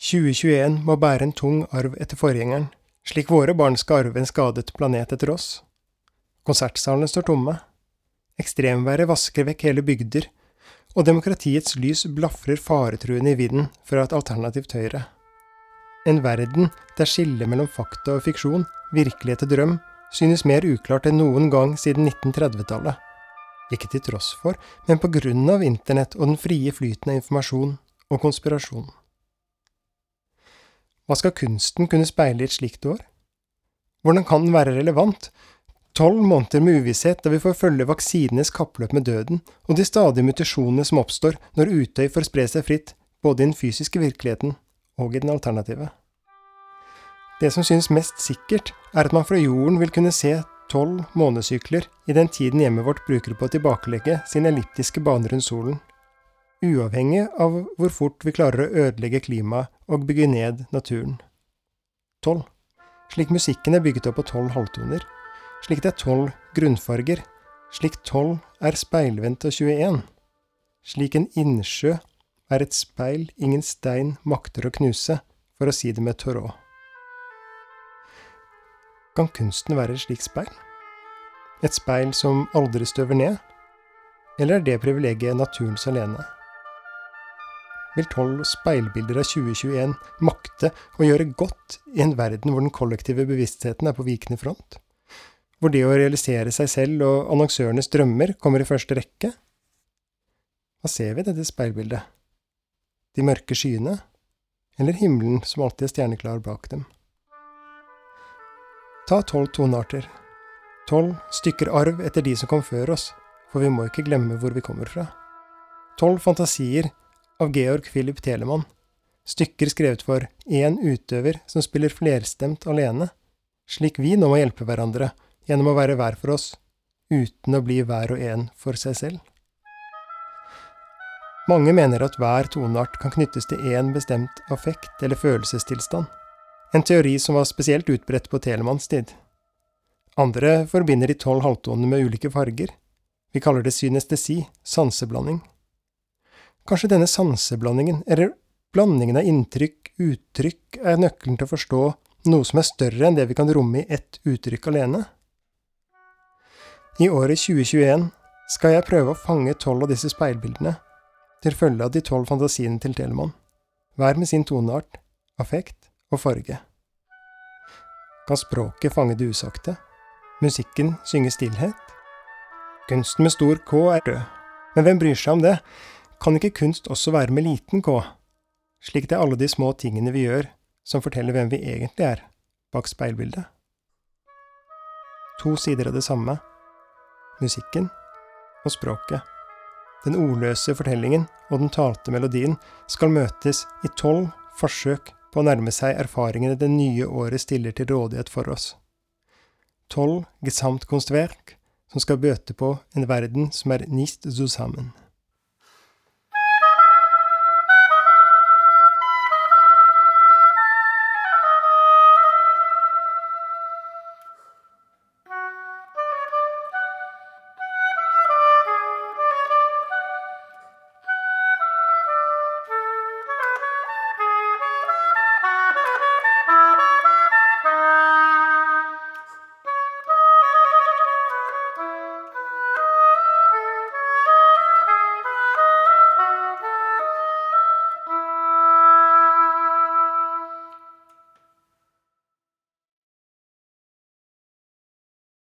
2021 må bære en tung arv etter forgjengeren, slik våre barn skal arve en skadet planet etter oss. Konsertsalene står tomme. Ekstremværet vasker vekk hele bygder, og demokratiets lys blafrer faretruende i vinden fra et alternativt høyre. En verden der skillet mellom fakta og fiksjon, virkelighet og drøm, synes mer uklart enn noen gang siden 1930-tallet. Ikke til tross for, men på grunn av internett og den frie flyten av informasjon og konspirasjon. Hva skal kunsten kunne speile i et slikt år? Hvordan kan den være relevant? Tolv måneder med uvisshet da vi får følge vaksinenes kappløp med døden, og de stadige mutasjonene som oppstår når Utøy får spre seg fritt, både i den fysiske virkeligheten og i den alternative. Det som synes mest sikkert, er at man fra jorden vil kunne se tolv månesykler i den tiden hjemmet vårt bruker på å tilbakelegge sine elliptiske baner rundt solen uavhengig av hvor fort vi klarer å ødelegge klimaet og bygge ned naturen. 12. Slik musikken er bygget opp på tolv halvtoner. Slik det er tolv grunnfarger. Slik tolv er speilvendt av 21. Slik en innsjø er et speil ingen stein makter å knuse, for å si det med Thoreau. Kan kunsten være et slikt speil? Et speil som aldri støver ned? Eller er det privilegiet naturens alene? Vil tolv speilbilder av 2021 makte å gjøre godt i en verden hvor den kollektive bevisstheten er på vikende front? Hvor det å realisere seg selv og annonsørenes drømmer kommer i første rekke? Hva ser vi i dette speilbildet? De mørke skyene? Eller himmelen som alltid er stjerneklar bak dem? Ta tolv tonearter. Tolv stykker arv etter de som kom før oss, for vi må ikke glemme hvor vi kommer fra. Tolv fantasier av Georg Philip Telemann. Stykker skrevet for én utøver som spiller flerstemt alene, slik vi nå må hjelpe hverandre gjennom å være hver for oss, uten å bli hver og en for seg selv. Mange mener at hver toneart kan knyttes til én bestemt affekt eller følelsestilstand, en teori som var spesielt utbredt på Telemanns tid. Andre forbinder de tolv halvtonene med ulike farger. Vi kaller det synestesi, sanseblanding. Kanskje denne sanseblandingen, eller blandingen av inntrykk, uttrykk, er nøkkelen til å forstå noe som er større enn det vi kan romme i ett uttrykk alene? I året 2021 skal jeg prøve å fange tolv av disse speilbildene, til følge av de tolv fantasiene til Telemann, hver med sin toneart, affekt og farge. Kan språket fange det usagte? Musikken synge stillhet? Kunsten med stor K er død, men hvem bryr seg om det? Kan ikke kunst også være med liten k, slik det er alle de små tingene vi gjør, som forteller hvem vi egentlig er, bak speilbildet? To sider av det samme, musikken og språket. Den ordløse fortellingen og den talte melodien skal møtes i tolv forsøk på å nærme seg erfaringene det nye året stiller til rådighet for oss. Tolv Gesamtkunstwerk som skal bøte på en verden som er nist zusammen.